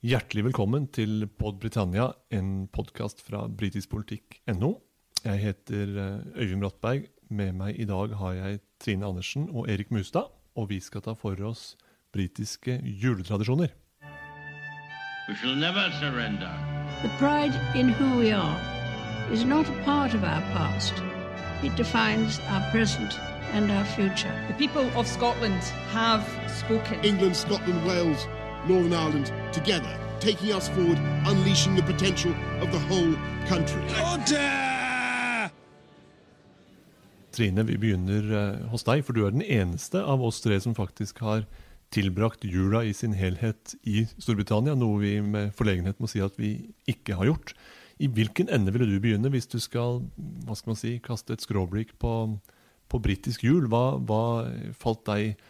Hjertelig velkommen til Pod Britannia, en podkast fra britiskpolitikk.no. Jeg heter eh, Øyvind Brattberg. Med meg i dag har jeg Trine Andersen og Erik Mustad. Og vi skal ta for oss britiske juletradisjoner. We shall never surrender. The pride in who we are is not a part of our past. It defines our present and our future. The people of Scotland have spoken. England, Scotland, Wales, Northern Ireland together, taking us forward, unleashing the potential of the whole country. Trine, vi begynner eh, hos deg, for du er den eneste av oss tre som faktisk har tilbrakt jula i sin helhet i Storbritannia, noe vi med forlegenhet må si at vi ikke har gjort. I hvilken ende ville du begynne hvis du skal hva skal man si, kaste et skråblikk på, på britisk jul? Hva, hva falt deg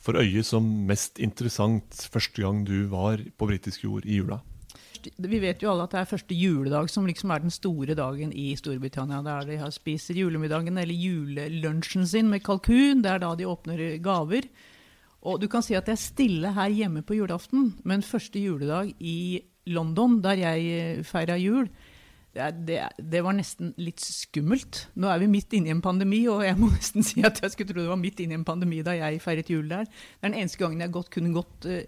for øye som mest interessant første gang du var på britisk jord i jula? Vi vet jo alle at det er første juledag som liksom er den store dagen i Storbritannia. Der de har spiser julemiddagen eller julelunsjen sin med kalkun. Det er da de åpner gaver. Og du kan si at det er stille her hjemme på julaften, men første juledag i London, der jeg feira jul, det, det, det, var nesten litt skummelt. Nå er vi midt inne i en pandemi, og jeg må nesten si at jeg skulle tro det var midt inne i en pandemi da jeg feiret jul der. Det er den eneste gangen jeg godt kunne gått uh,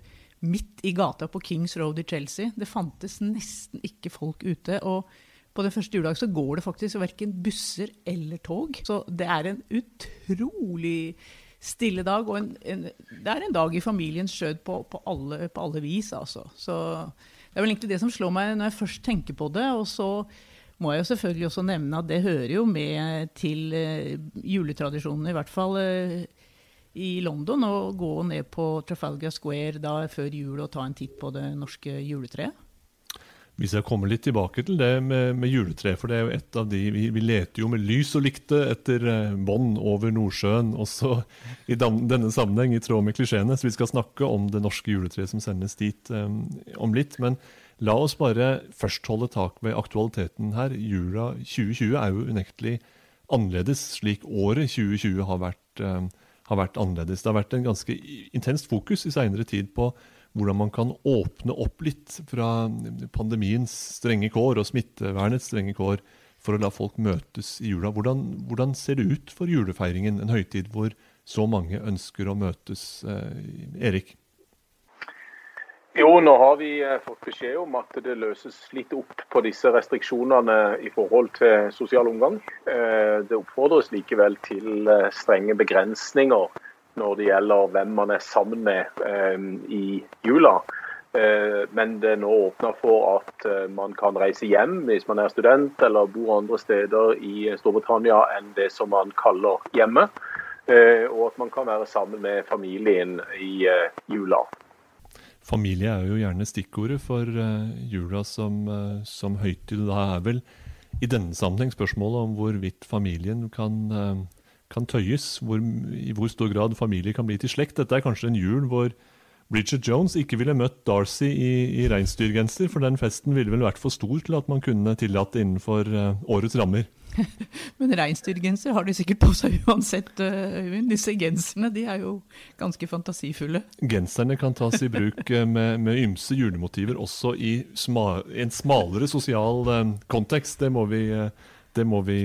midt i gata på Kings Road i Chelsea. Det fantes nesten ikke folk ute. og på den første juledag så går det faktisk verken busser eller tog. Så det er en utrolig stille dag. Og en, en, det er en dag i familiens skjød på, på, alle, på alle vis, altså. Så det er vel egentlig det som slår meg når jeg først tenker på det. Og så må jeg jo selvfølgelig også nevne at det hører jo med til uh, juletradisjonen, i hvert fall uh, i London, å gå ned på Trafalgar Square da før jul og ta en titt på det norske juletreet. Hvis jeg kommer litt tilbake til det med, med juletre, for det er jo et av de vi, vi leter jo med lys og lykte etter eh, bånd over Nordsjøen, også i denne sammenheng, i tråd med klisjeene. Så vi skal snakke om det norske juletreet som sendes dit um, om litt. Men la oss bare først holde tak ved aktualiteten her. Jula 2020 er jo unektelig annerledes, slik året 2020 har vært, um, har vært annerledes. Det har vært en ganske intenst fokus i seinere tid på hvordan man kan åpne opp litt fra pandemiens strenge kår og smittevernets strenge kår for å la folk møtes i jula. Hvordan, hvordan ser det ut for julefeiringen, en høytid hvor så mange ønsker å møtes? Eh, Erik? Jo, nå har vi eh, fått beskjed om at det løses litt opp på disse restriksjonene i forhold til sosial omgang. Eh, det oppfordres likevel til strenge begrensninger når det gjelder hvem man er sammen med eh, i jula. Eh, men det er nå åpna for at eh, man kan reise hjem hvis man er student eller bor andre steder i Storbritannia enn det som man kaller hjemme. Og at man kan være sammen med familien i jula. Familie er jo gjerne stikkordet for jula som, som høytid. Da er vel i denne sammenheng spørsmålet om hvorvidt familien kan kan tøyes, hvor, i hvor stor grad familie kan bli til slekt. Dette er kanskje en jul hvor Bridget Jones ikke ville møtt Darcy i, i reinsdyrgenser, for den festen ville vel vært for stor til at man kunne tillate innenfor uh, årets rammer. Men reinsdyrgenser har de sikkert på seg uansett, eh, Øyvind. Disse genserne de er jo ganske fantasifulle. Genserne kan tas i bruk uh, med, med, ymse julemotiver også i sma, en smalere sosial kontekst. Det må vi, det må vi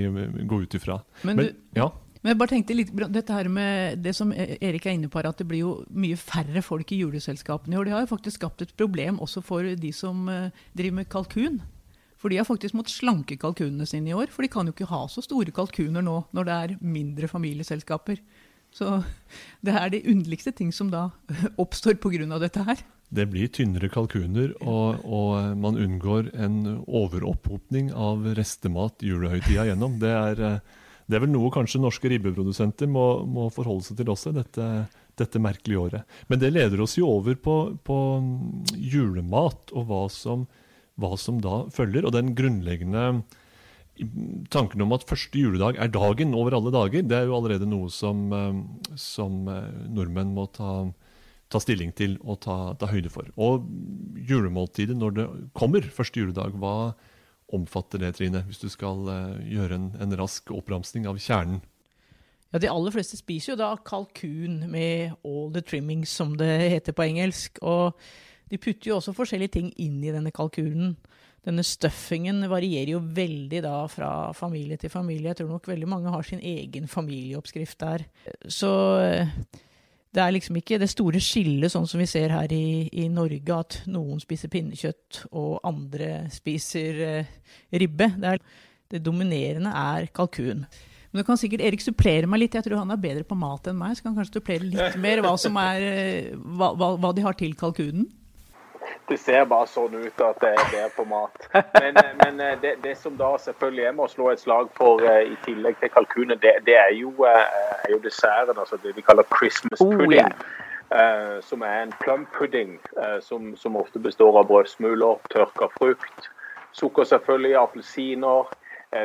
gå ut ifra. Men, Men du, ja? Men jeg bare tenkte litt, dette her med det som e- Erik er inne på, at det blir jo mye færre folk i juleselskapene i år. Det har jo faktisk skapt et problem også for de som eh, driver med kalkun. For de har faktisk måttet slanke kalkunene sine i år. For de kan jo ikke ha så store kalkuner nå når det er mindre familieselskaper. Så det er de underligste ting som da oppstår pga. dette her. Det blir tynnere kalkuner, og, og man unngår en overopphopning av restemat julehøytida gjennom. Det er eh, det er vel noe kanskje norske ribbeprodusenter må, må forholde seg til også dette, dette, merkelige året. Men det leder oss jo over på, på julemat og hva som, hva som, da følger. Og den grunnleggende tanken om at første juledag er dagen over alle dager, det er jo allerede noe som, som nordmenn må ta, ta, stilling til og ta, ta høyde for. Og julemåltidet når det kommer første juledag, hva, omfatter det, Trine, hvis du skal uh, gjøre en, en, rask oppramsing av kjernen? Ja, De aller fleste spiser jo da kalkun med all the trimmings, som det heter på engelsk. Og De putter jo også forskjellige ting inn i denne kalkunen. Denne stuffingen varierer jo veldig da fra familie til familie. Jeg tror nok veldig mange har sin egen familieoppskrift der. Så eh, det er liksom ikke det store skillet, sånn som vi ser her i, i Norge, at noen spiser pinnekjøtt og andre spiser eh, ribbe. Det, er, det, dominerende er kalkun. Men du kan sikkert Erik supplere meg litt. Jeg tror han er bedre på mat enn meg. Så kan han kanskje supplere litt mer hva, som er, eh, hva, hva, hva de har til kalkunen? Det ser bare sånn ut at det er bedre på mat. Men, eh, men eh, det, det, som da selvfølgelig jeg må slå et slag for i tillegg til kalkunen, det, det er, jo, er, jo, desserten. Altså det vi kaller Christmas pudding. Oh, yeah. Som er en plum pudding, som, som, ofte består av brødsmuler, tørka frukt, sukker selvfølgelig, appelsiner.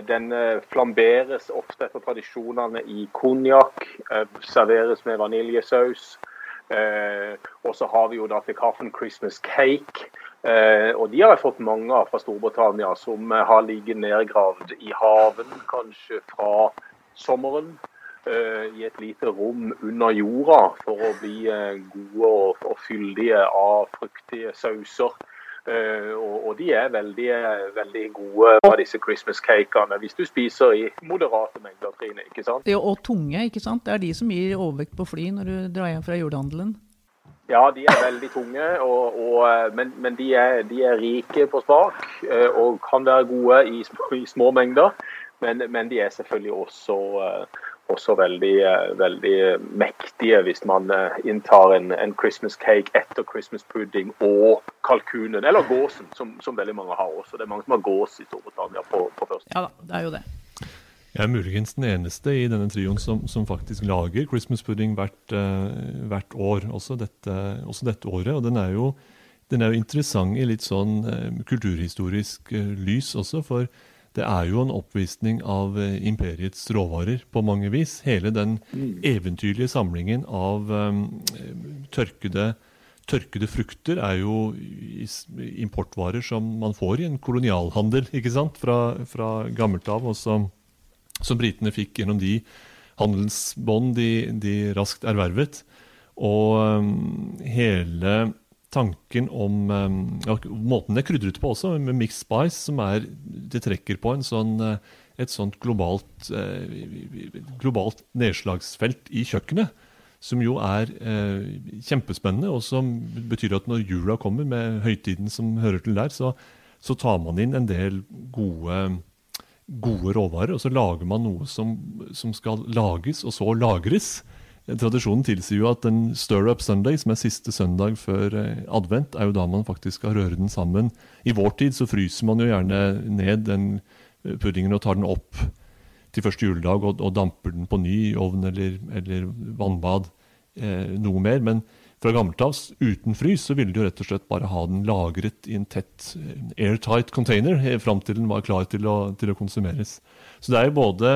Den flamberes ofte etter tradisjonene i konjakk, serveres med vaniljesaus. Og så har vi jo da kaffen Christmas cake. og de har jeg fått mange av fra Storbritannia, som har ligget nedgravd i haven kanskje fra sommeren Eh, i et lite rom under jorda for å bli eh, gode og, og fyldige av fruktige sauser. Uh, og, og, de er veldig, veldig gode av disse Christmas cakene, hvis du spiser i moderate mengder, Trine. ikke sant? Ja, og tunge, ikke sant? Det er de som gir overvekt på fly når du drar hjem fra julehandelen? Ja, de er veldig tunge, og, og, men, men de, er, de, er, rike på smak uh, og kan være gode i, i små mengder. Men, men, de er selvfølgelig også også veldig, eh, veldig mektige hvis man eh, inntar en, en, Christmas cake etter Christmas pudding og kalkunen, eller gåsen, som, som, veldig mange har også. Det er mange som har gås i Storbritannia på, på første. Ja da, det er jo det. Jeg er muligens den eneste i denne trioen som, som faktisk lager Christmas pudding hvert, uh, hvert år, også dette, også dette, året. Og den er, jo, den er jo interessant i litt sånn uh, kulturhistorisk uh, lys også, for det er jo en oppvisning av eh, imperiets råvarer på mange vis. Hele den mm. eventyrlige samlingen av um, tørkede, tørkede, frukter er jo importvarer som man får i en kolonialhandel ikke sant? fra, fra gammelt av, og som, som britene fikk gjennom de handelsbånd de, de raskt ervervet. Og um, hele tanken om um, ja, Måten det krydrer krydret på også, med mixed spice, som er Det trekker på sånn, eh, et sånt globalt, eh, globalt nedslagsfelt i kjøkkenet. Som jo er eh, kjempespennende, og som betyr at når jula kommer, med høytiden som hører til der, så, så tar man inn en del gode, gode råvarer. Og så lager man noe som, som skal lages, og så lagres. Tradisjonen tilsier jo at en stir-up Sunday, som er siste søndag før eh, advent, er jo da man faktisk skal røre den sammen. I vår tid så fryser man jo gjerne ned den eh, puddingen og tar den opp til første juledag og, og damper den på ny i ovn eller, eller vannbad. Eh, noe mer. Men fra gammelt av, uten frys, så ville du jo rett og slett bare ha den lagret i en tett eh, airtight container fram til den var klar til å, til å konsumeres. Så det er jo både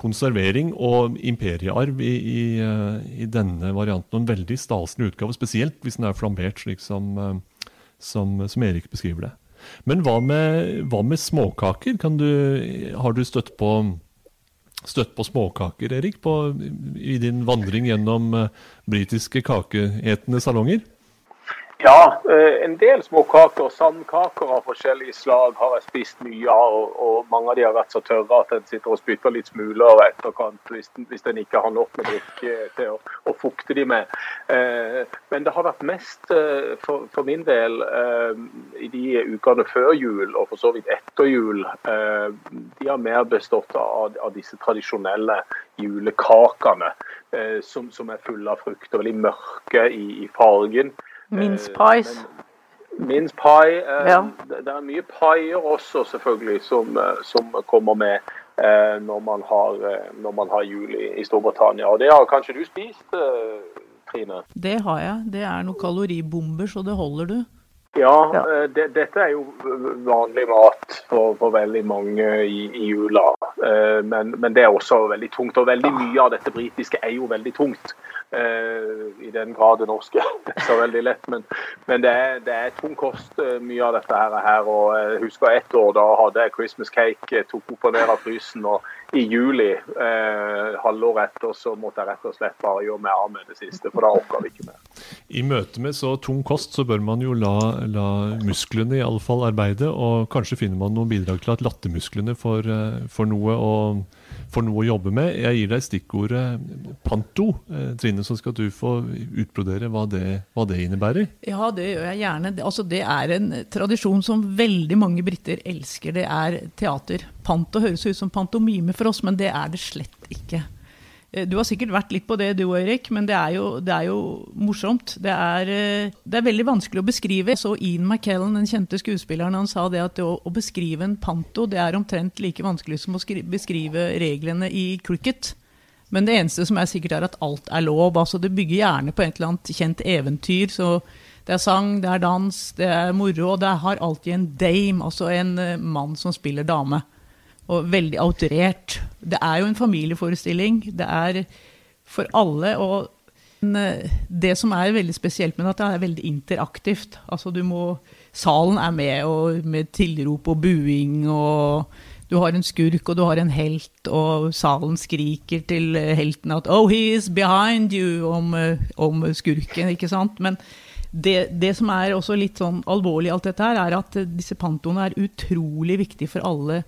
konservering og imperiearv i, i, eh, i, denne varianten. Og en veldig staselig utgave, spesielt hvis den er flambert, slik som, eh, som, som Erik beskriver det. Men hva med, hva med småkaker? Du, har du støtt på, støtt på småkaker, Erik, på, i din vandring gjennom uh, britiske kakeetende salonger? Ja, eh, en del småkaker. Sandkaker av forskjellige slag har jeg spist mye av. Og, mange av de har vært så tørre at en sitter og spytter litt smuler etterkant hvis, hvis en ikke har nok med drikke til å, å fukte de med. Eh, men det har vært mest eh, for, for, min del i de ukene før jul, og for så vidt etter jul, de har mer bestått av, av disse tradisjonelle julekakene som, som, er fulle av frukt og veldig mørke i, i fargen. Mince pies. Mince pie. Eh, ja. Det er mye paier også, selvfølgelig, som, eh, som kommer med eh, når, man har, når, man har, jul i, i, Storbritannia. Og det har kanskje du spist, Trine? Det har jeg. Det er noen kaloribomber, så det holder du. Ja, ja. Det, dette er jo vanlig mat for, for veldig mange i, i jula. Men, men, det er også veldig tungt. Og veldig mye av dette britiske er jo veldig tungt. Eh, I den grad det norske så veldig lett. Men, men det, er, det, er, tung kost, eh, mye av dette her. Og jeg husker ett år da hadde jeg Christmas cake, eh, tok opp og ned av frysen. og i juli, eh, halvåret etter, så måtte jeg rett og slett bare gjøre meg av med det siste. For da orker vi ikke mer. I møte med så tung kost så bør man jo la, la musklene i alle fall arbeide, og kanskje finner man noen bidrag til at lattermusklene får, noe, å, får noe å jobbe med. Jeg gir deg stikkordet panto, eh, Trine, så skal du få utbrodere hva det, hva det innebærer. Ja, det gjør jeg gjerne. Altså, det er en tradisjon som veldig mange briter elsker. Det er teater. Panto høres ut som pantomime for oss, men det er det slett ikke. Eh, du har sikkert vært litt på det du Erik, men det er jo, det er jo morsomt. Det er, eh, det er, veldig vanskelig å beskrive. Så Ian McKellen, den kjente skuespilleren, han sa det at å, å beskrive en panto det er omtrent like vanskelig som å beskrive reglene i cricket. Men det eneste som er sikkert, er at alt er lov. altså Det bygger gjerne på et eller annet kjent eventyr. så det er sang, det er dans, det er moro, og det har alltid en dame, altså en eh, mann som spiller dame og veldig autorert. Det er jo en familieforestilling. Det er for alle. Og det som er veldig spesielt med det, at det er veldig interaktivt. Altså du må Salen er med, og med tilrop og buing og du har en skurk, og du har en helt, og salen skriker til helten at 'Oh, he is behind you' om, om skurken, ikke sant? Men det, det, som er også litt sånn alvorlig i alt dette her, er at disse pantoene er utrolig viktige for alle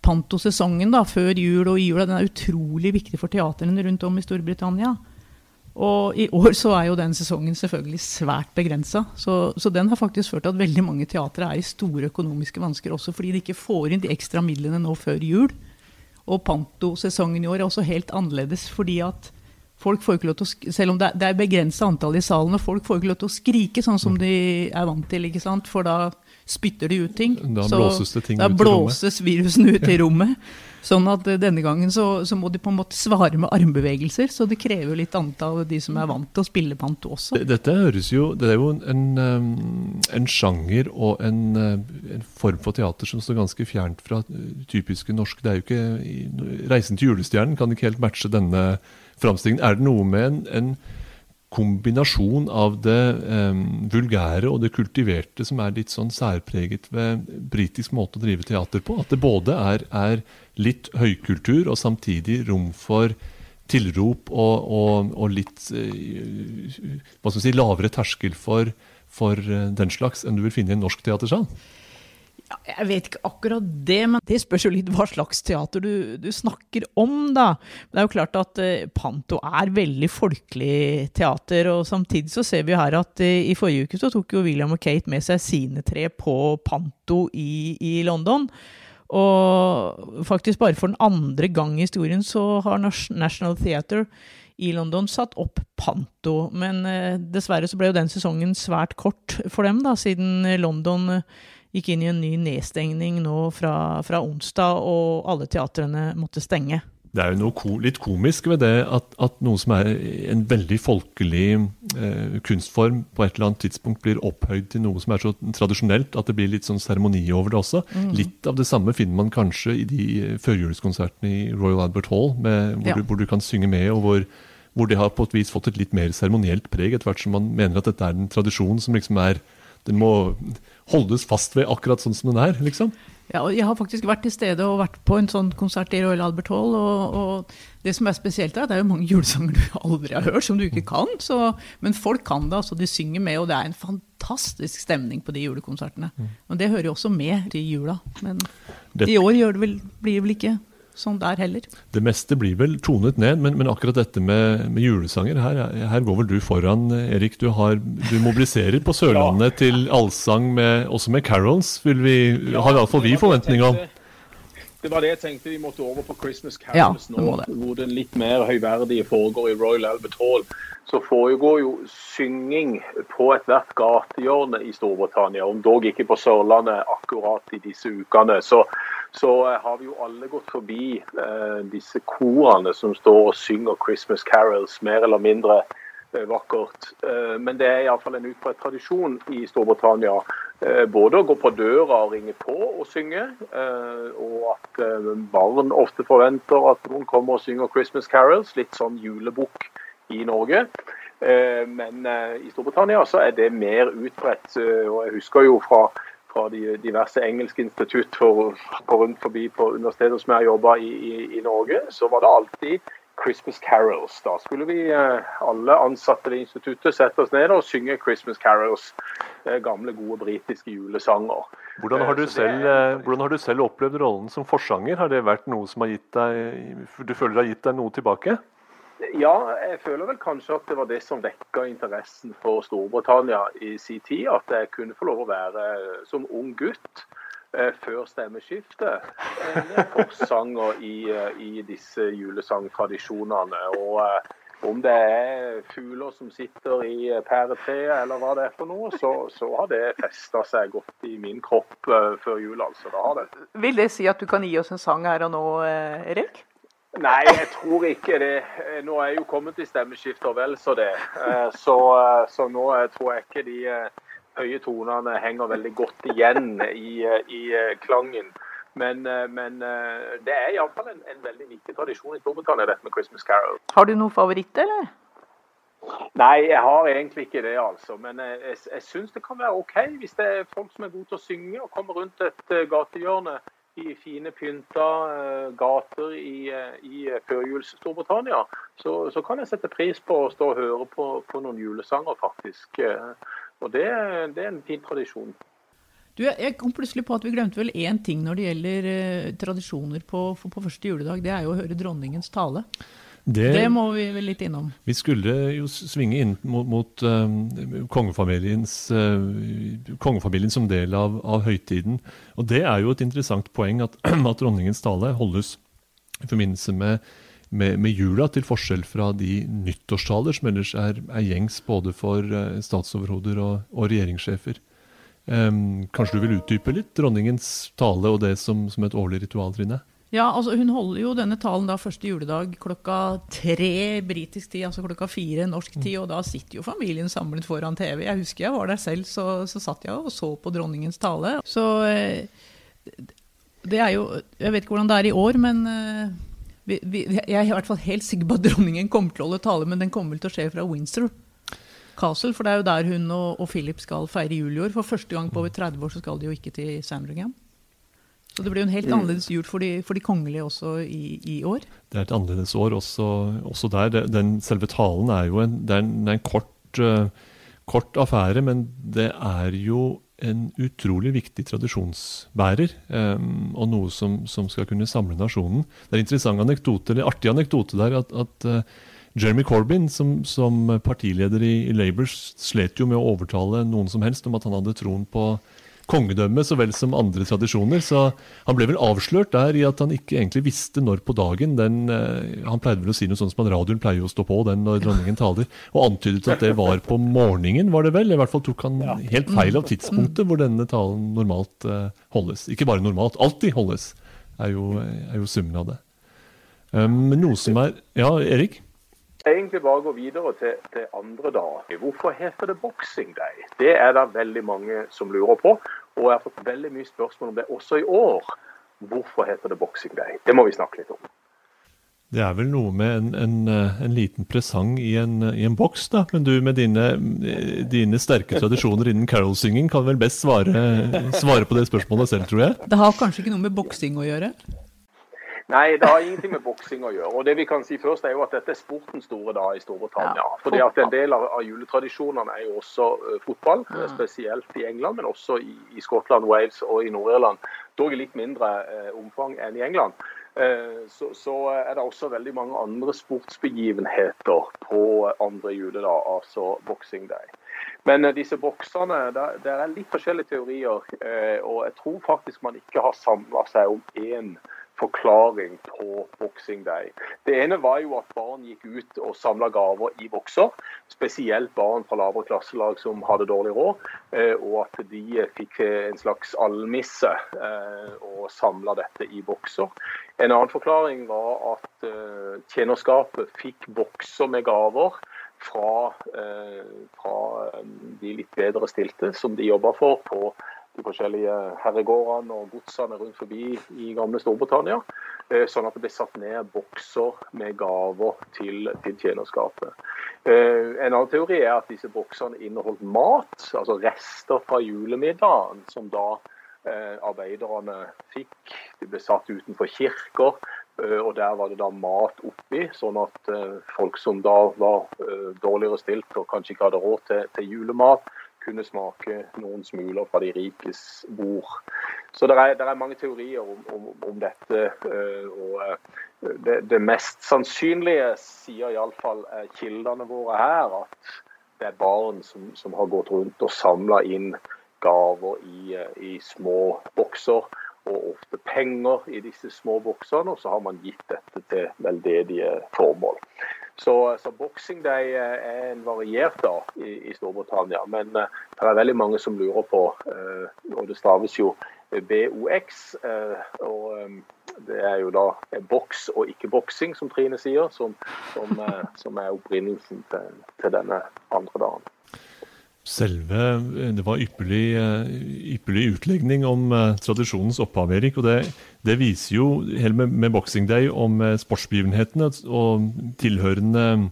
Panto-sesongen da, før jul og i jula den er utrolig viktig for teatrene rundt om i Storbritannia. Og i år så er jo den sesongen selvfølgelig svært begrensa. Så, så, den har faktisk ført til at veldig mange teatre er i store økonomiske vansker også fordi de ikke får inn de ekstra midlene nå før jul. Og Panto-sesongen i år er også helt annerledes fordi at folk får ikke lov til å, Selv om det er, begrensa antall i salen, og folk får ikke lov til å skrike sånn som de er vant til. ikke sant? For da spytter de ut ting. Da blåses det ting da ut blåses virusene ut i rommet. Sånn at eh, denne gangen så, så, må de på en måte svare med armbevegelser. Så det krever litt annet av de som er vant til å spille panto også. Dette høres jo Det er jo en, en sjanger og en, uh, en, form for teater som står ganske fjernt fra typiske norsk. Det er jo ikke 'Reisen til julestjernen' kan ikke helt matche denne framstillingen. Er det noe med en kombinasjon av det eh, vulgære og det kultiverte som er litt sånn særpreget ved britisk måte å drive teater på. At det både er, er litt høykultur og samtidig rom for tilrop og, og, og litt eh, hva skal si, lavere terskel for, for eh, den slags enn du vil finne i en norsk teatersal. Jeg vet ikke akkurat det, men det spørs jo litt hva slags teater du, du snakker om, da. Det er jo klart at uh, Panto er veldig folkelig teater, og samtidig så ser vi her at uh, i forrige uke så tok jo William og Kate med seg sine tre på Panto i, i London. Og faktisk bare for den andre gang i historien så har National Theatre i London satt opp Panto. Men uh, dessverre så ble jo den sesongen svært kort for dem, da, siden London uh, gikk inn i en ny nedstengning nå fra, fra onsdag, og alle teatrene måtte stenge. Det er jo noe ko litt komisk ved det at, at, noe som er en veldig folkelig eh, kunstform, på et eller annet tidspunkt blir opphøyd til noe som er så tradisjonelt at det blir litt sånn seremoni over det også. Mm. Litt av det samme finner man kanskje i de førjulskonsertene i Royal Albert Hall, med, hvor, ja. du, hvor, du, kan synge med, og hvor, hvor det har på et vis fått et litt mer seremonielt preg, etter hvert som man mener at dette er en tradisjon som liksom er Den må holdes fast ved akkurat sånn som den er, liksom. Ja, og jeg har faktisk vært til stede og vært på en sånn konsert i Royal Albert Hall. Og, og det som er spesielt er at det er jo mange julesanger du aldri har hørt, som du ikke kan. Så, men folk kan det, altså. De synger med, og det er en fantastisk stemning på de julekonsertene. Mm. Men det hører jo også med til jula. Men i år det vel, blir det vel ikke sånn der heller. Det meste blir vel tonet ned, men, men akkurat dette med, med julesanger, her, her, går vel du foran, Erik. Du, har, du mobiliserer på Sørlandet ja. til allsang, med, også med carols, vil vi, ja, har iallfall vi forventninger om. Det var det jeg tenkte vi måtte over på Christmas Carols ja, nå, hvor den litt mer høyverdige foregår i Royal Albert Hall. Så foregår jo synging på ethvert gatehjørne i Storbritannia, om dog ikke på Sørlandet akkurat i disse ukene. Så så eh, har vi jo alle gått forbi eh, disse korene som står og synger 'Christmas Carols' mer eller mindre eh, vakkert. Eh, men det er iallfall en utbredt tradisjon i Storbritannia eh, både å gå på døra og ringe på og synge, eh, og at barn ofte forventer at noen kommer og synger 'Christmas Carols', litt sånn julebukk i Norge. Men i Storbritannia så er det mer utbredt. og Jeg husker jo fra fra de diverse engelske institutt for, på rundt forbi på universiteter som jeg har jobba i, i, i, Norge, så var det alltid Christmas carols. Da skulle vi alle ansatte ved instituttet sette oss ned og synge Christmas carols. Gamle, gode britiske julesanger. Hvordan har, selv, hvordan har, du selv, opplevd rollen som forsanger? Har det vært noe som har gitt deg Du føler det har gitt deg noe tilbake? Ja, jeg føler vel kanskje at det var det som vekka interessen for Storbritannia i sin tid. At jeg kunne få lov å være som ung gutt eh, før stemmeskiftet en forsanger i, eh, i disse julesangtradisjonene. Og eh, om det er fugler som sitter i pæretreet eller hva det er for noe, så, så har det festa seg godt i min kropp før jul. altså. Da har det. Vil det si at du kan gi oss en sang her og nå, Erik? Nei, jeg tror ikke det. Nå er jeg jo kommet i stemmeskifter vel så det. Eh, så, eh, så, nå eh, tror jeg ikke de høye tonene henger veldig godt igjen i, i klangen. Men, men, det er iallfall en, en veldig viktig tradisjon i Storbritannia, dette med Christmas Carol. Har du noen favoritt, eller? Nei, jeg har egentlig ikke det, altså. Men jeg, jeg, jeg syns det kan være OK hvis det er folk som er gode til å synge og kommer rundt et gatehjørne i fine pynta uh, gater i, uh, i eh, førjuls-Storbritannia, så, så, kan jeg sette pris på å stå og høre på, på noen julesanger, faktisk. Og det, det, er en fin tradisjon. Du, jeg kom plutselig på at vi glemte vel én ting når det gjelder tradisjoner på, på første juledag. Det er jo å høre dronningens tale. Det, det, må vi vel litt innom. Vi skulle jo svinge inn mot, mot uh, kongefamiliens, uh, kongefamilien som del av, av, høytiden. Og det er jo et interessant poeng at, at dronningens tale holdes i forbindelse med, med, med, jula, til forskjell fra de nyttårstaler som ellers er, er gjengs både for uh, statsoverhoder og, og regjeringssjefer. Um, kanskje du vil utdype litt dronningens tale og det som, som et årlig ritual, Trine? Ja, altså Hun holder jo denne talen da første juledag klokka tre britisk tid, altså klokka fire norsk tid. Og da sitter jo familien samlet foran TV. Jeg husker jeg var der selv, så, så satt jeg og så på dronningens tale. Så eh, det er jo Jeg vet ikke hvordan det er i år, men eh, vi, vi, jeg er i hvert fall helt sikker på at dronningen kommer til å holde tale, men den kommer vel til å skje fra Windsor. Castle, for det er jo der hun og, og Philip skal feire jul i år. For første gang på over 30 år så skal de jo ikke til Sandringham. Så det blir jo en helt mm. annerledes jul for de, for de kongelige også i, i, år? Det er et annerledes år også, også der. Den, selve talen er jo en, er en, er en kort, uh, kort, affære, men det er jo en utrolig viktig tradisjonsbærer, um, og noe som, som, skal kunne samle nasjonen. Det er en interessant anekdote, eller artig anekdote der at, at uh, Jeremy Corbyn, som, som partileder i, i Labour, slet jo med å overtale noen som helst om at han hadde troen på kongedømme så vel som andre tradisjoner. Så han ble vel avslørt der i at han ikke egentlig visste når på dagen den eh, Han pleide vel å si noe sånt som at radioen pleier å stå på den når dronningen taler, og antydet at det var på morgenen, var det vel? I hvert fall tok han helt feil av tidspunktet hvor denne talen normalt eh, holdes. Ikke bare normalt, alltid holdes, er jo, er jo summen av det. Um, noe som er Ja, Erik? Egentlig bare gå videre til, til andre dager. Hvorfor heter det Boxing Day? Det er det veldig mange som lurer på. Og jeg har fått veldig mye spørsmål om det også i år. Hvorfor heter det Boxing Day? Det må vi snakke litt om. Det er vel noe med en, en, en liten presang i en, i en, boks, da. Men du med dine, dine sterke tradisjoner innen carolsynging kan vel best svare, svare på det spørsmålet selv, tror jeg? Det har kanskje ikke noe med boksing å gjøre? Nei, det har ingenting med boksing å gjøre. Og det vi kan si først er jo at Dette er sportens store dag i Storbritannia. Ja, fordi at En del av, av juletradisjonene er jo også uh, fotball, mm. spesielt i England, men også i, i Skottland, Wales og i Nord-Irland. Dog i litt mindre uh, omfang enn i England. Uh, så, så, er det også veldig mange andre sportsbegivenheter på andre juledag, altså Boxing Day. Men disse boksene, det er litt forskjellige teorier. Og jeg tror faktisk man ikke har samla seg om én forklaring på Boxing Day. Det ene var jo at barn gikk ut og samla gaver i bokser. Spesielt barn fra lavere klasselag som hadde dårlig råd. Eh, og at de fikk en slags almisse eh, og samla dette i bokser. En annen forklaring var at eh, tjenerskapet fikk bokser med gaver. Fra, fra de litt bedre stilte som de jobba for på de forskjellige herregårdene og godsene rundt forbi i gamle Storbritannia. Eh, sånn at det ble satt ned bokser med gaver til, til tjenerskapet. Eh, en annen teori er at disse boksene inneholdt mat, altså rester fra julemiddagen, som da eh, arbeiderne fikk. De ble satt utenfor kirker. Og Der var det da mat oppi, sånn at folk som da var dårligere stilt og kanskje ikke hadde råd til, til julemat, kunne smake noen smuler fra de rikes bord. Så det er, det er mange teorier om, om, om dette. og det, det, mest sannsynlige, sier iallfall kildene våre her, at det er barn som, som har gått rundt og samla inn gaver i, i små bokser og ofte penger i disse små boksene, og så har man gitt dette til veldedige formål. Så, så Day er en variert da i, i Storbritannia, men uh, det er veldig mange som lurer på, uh, og det staves jo BOX. Uh, og um, det er jo da boks og ikke boksing, som Trine sier, som, som, som er opprinnelsen til, til denne andre dagen. Selve, eh, Det var ypperlig, eh, ypperlig utlegning om uh, tradisjonens opphav, Erik. og Det, det viser jo, helt med, med Boxing Day, om sportsbegivenhetene og tilhørende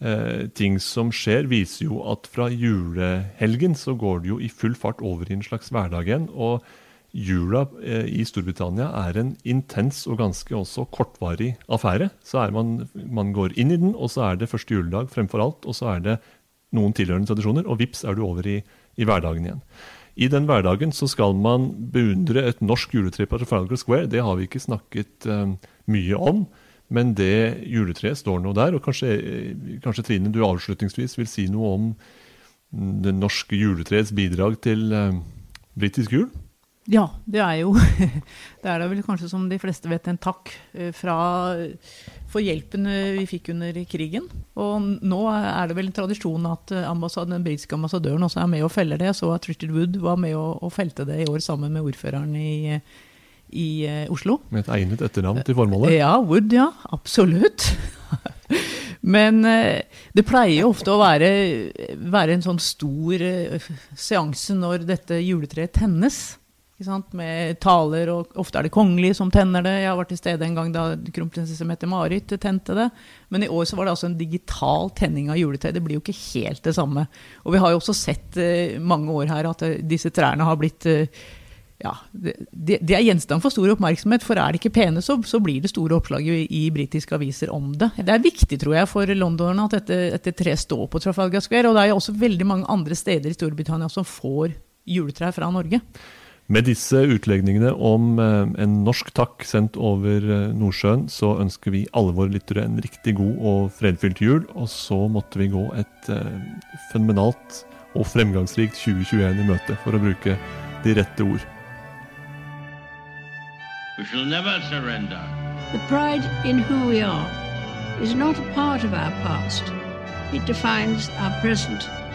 eh, ting som skjer, viser jo at fra julehelgen så går det jo i full fart over i en slags hverdag igjen. og Jula i Storbritannia er en intens og ganske også kortvarig affære. Så er man, man går inn i den, og så er det første juledag fremfor alt. Og så er det noen tilhørende tradisjoner, og vips er du over i, i, hverdagen igjen. I den hverdagen så skal man beundre et norsk juletre på Trafalgar Square. Det har vi ikke snakket um, mye om, men det juletreet står nå der. Og kanskje, kanskje, Trine, du avslutningsvis vil si noe om det norske juletreets bidrag til um, britisk jul? Ja, det er jo Det er da vel kanskje som de fleste vet, en takk eh, fra, for hjelpen eh, vi fikk under krigen. Og nå er det vel en tradisjon at eh, den britiske ambassadøren også er med og feller det. Så at Richard Wood var med og, og felte det i år sammen med ordføreren i, i Oslo. Med et egnet etternavn til formålet? Ja, Wood, ja. Absolutt. Men det pleier jo ofte å være, være en sånn stor seanse når dette juletreet tennes med taler, og ofte er det kongelige som tenner det. Jeg har vært til stede en gang da kronprinsesse Mette-Marit tente det. Men i år så var det altså en digital tenning av juletre. Det blir jo ikke helt det samme. Og vi har jo også sett uh, mange år her at uh, disse trærne har blitt uh, ja, det, de er gjenstand for stor oppmerksomhet, for er de ikke pene, så, så blir det store oppslag i, i britiske aviser om det. Det er viktig tror jeg, for londonerne at dette, dette treet står på Trafalgar Square. Og det er jo også veldig mange andre steder i Storbritannia som får juletrær fra Norge. Med disse utlegningene om eh, en norsk takk sendt over eh, Nordsjøen, så ønsker vi alle våre lyttere en riktig god og fredfylt jul. Og så måtte vi gå et eh, fenomenalt og fremgangsrikt 2021 i møte, for å bruke de rette ord. We shall never surrender. The pride in who we are is not a part of our past. It defines our present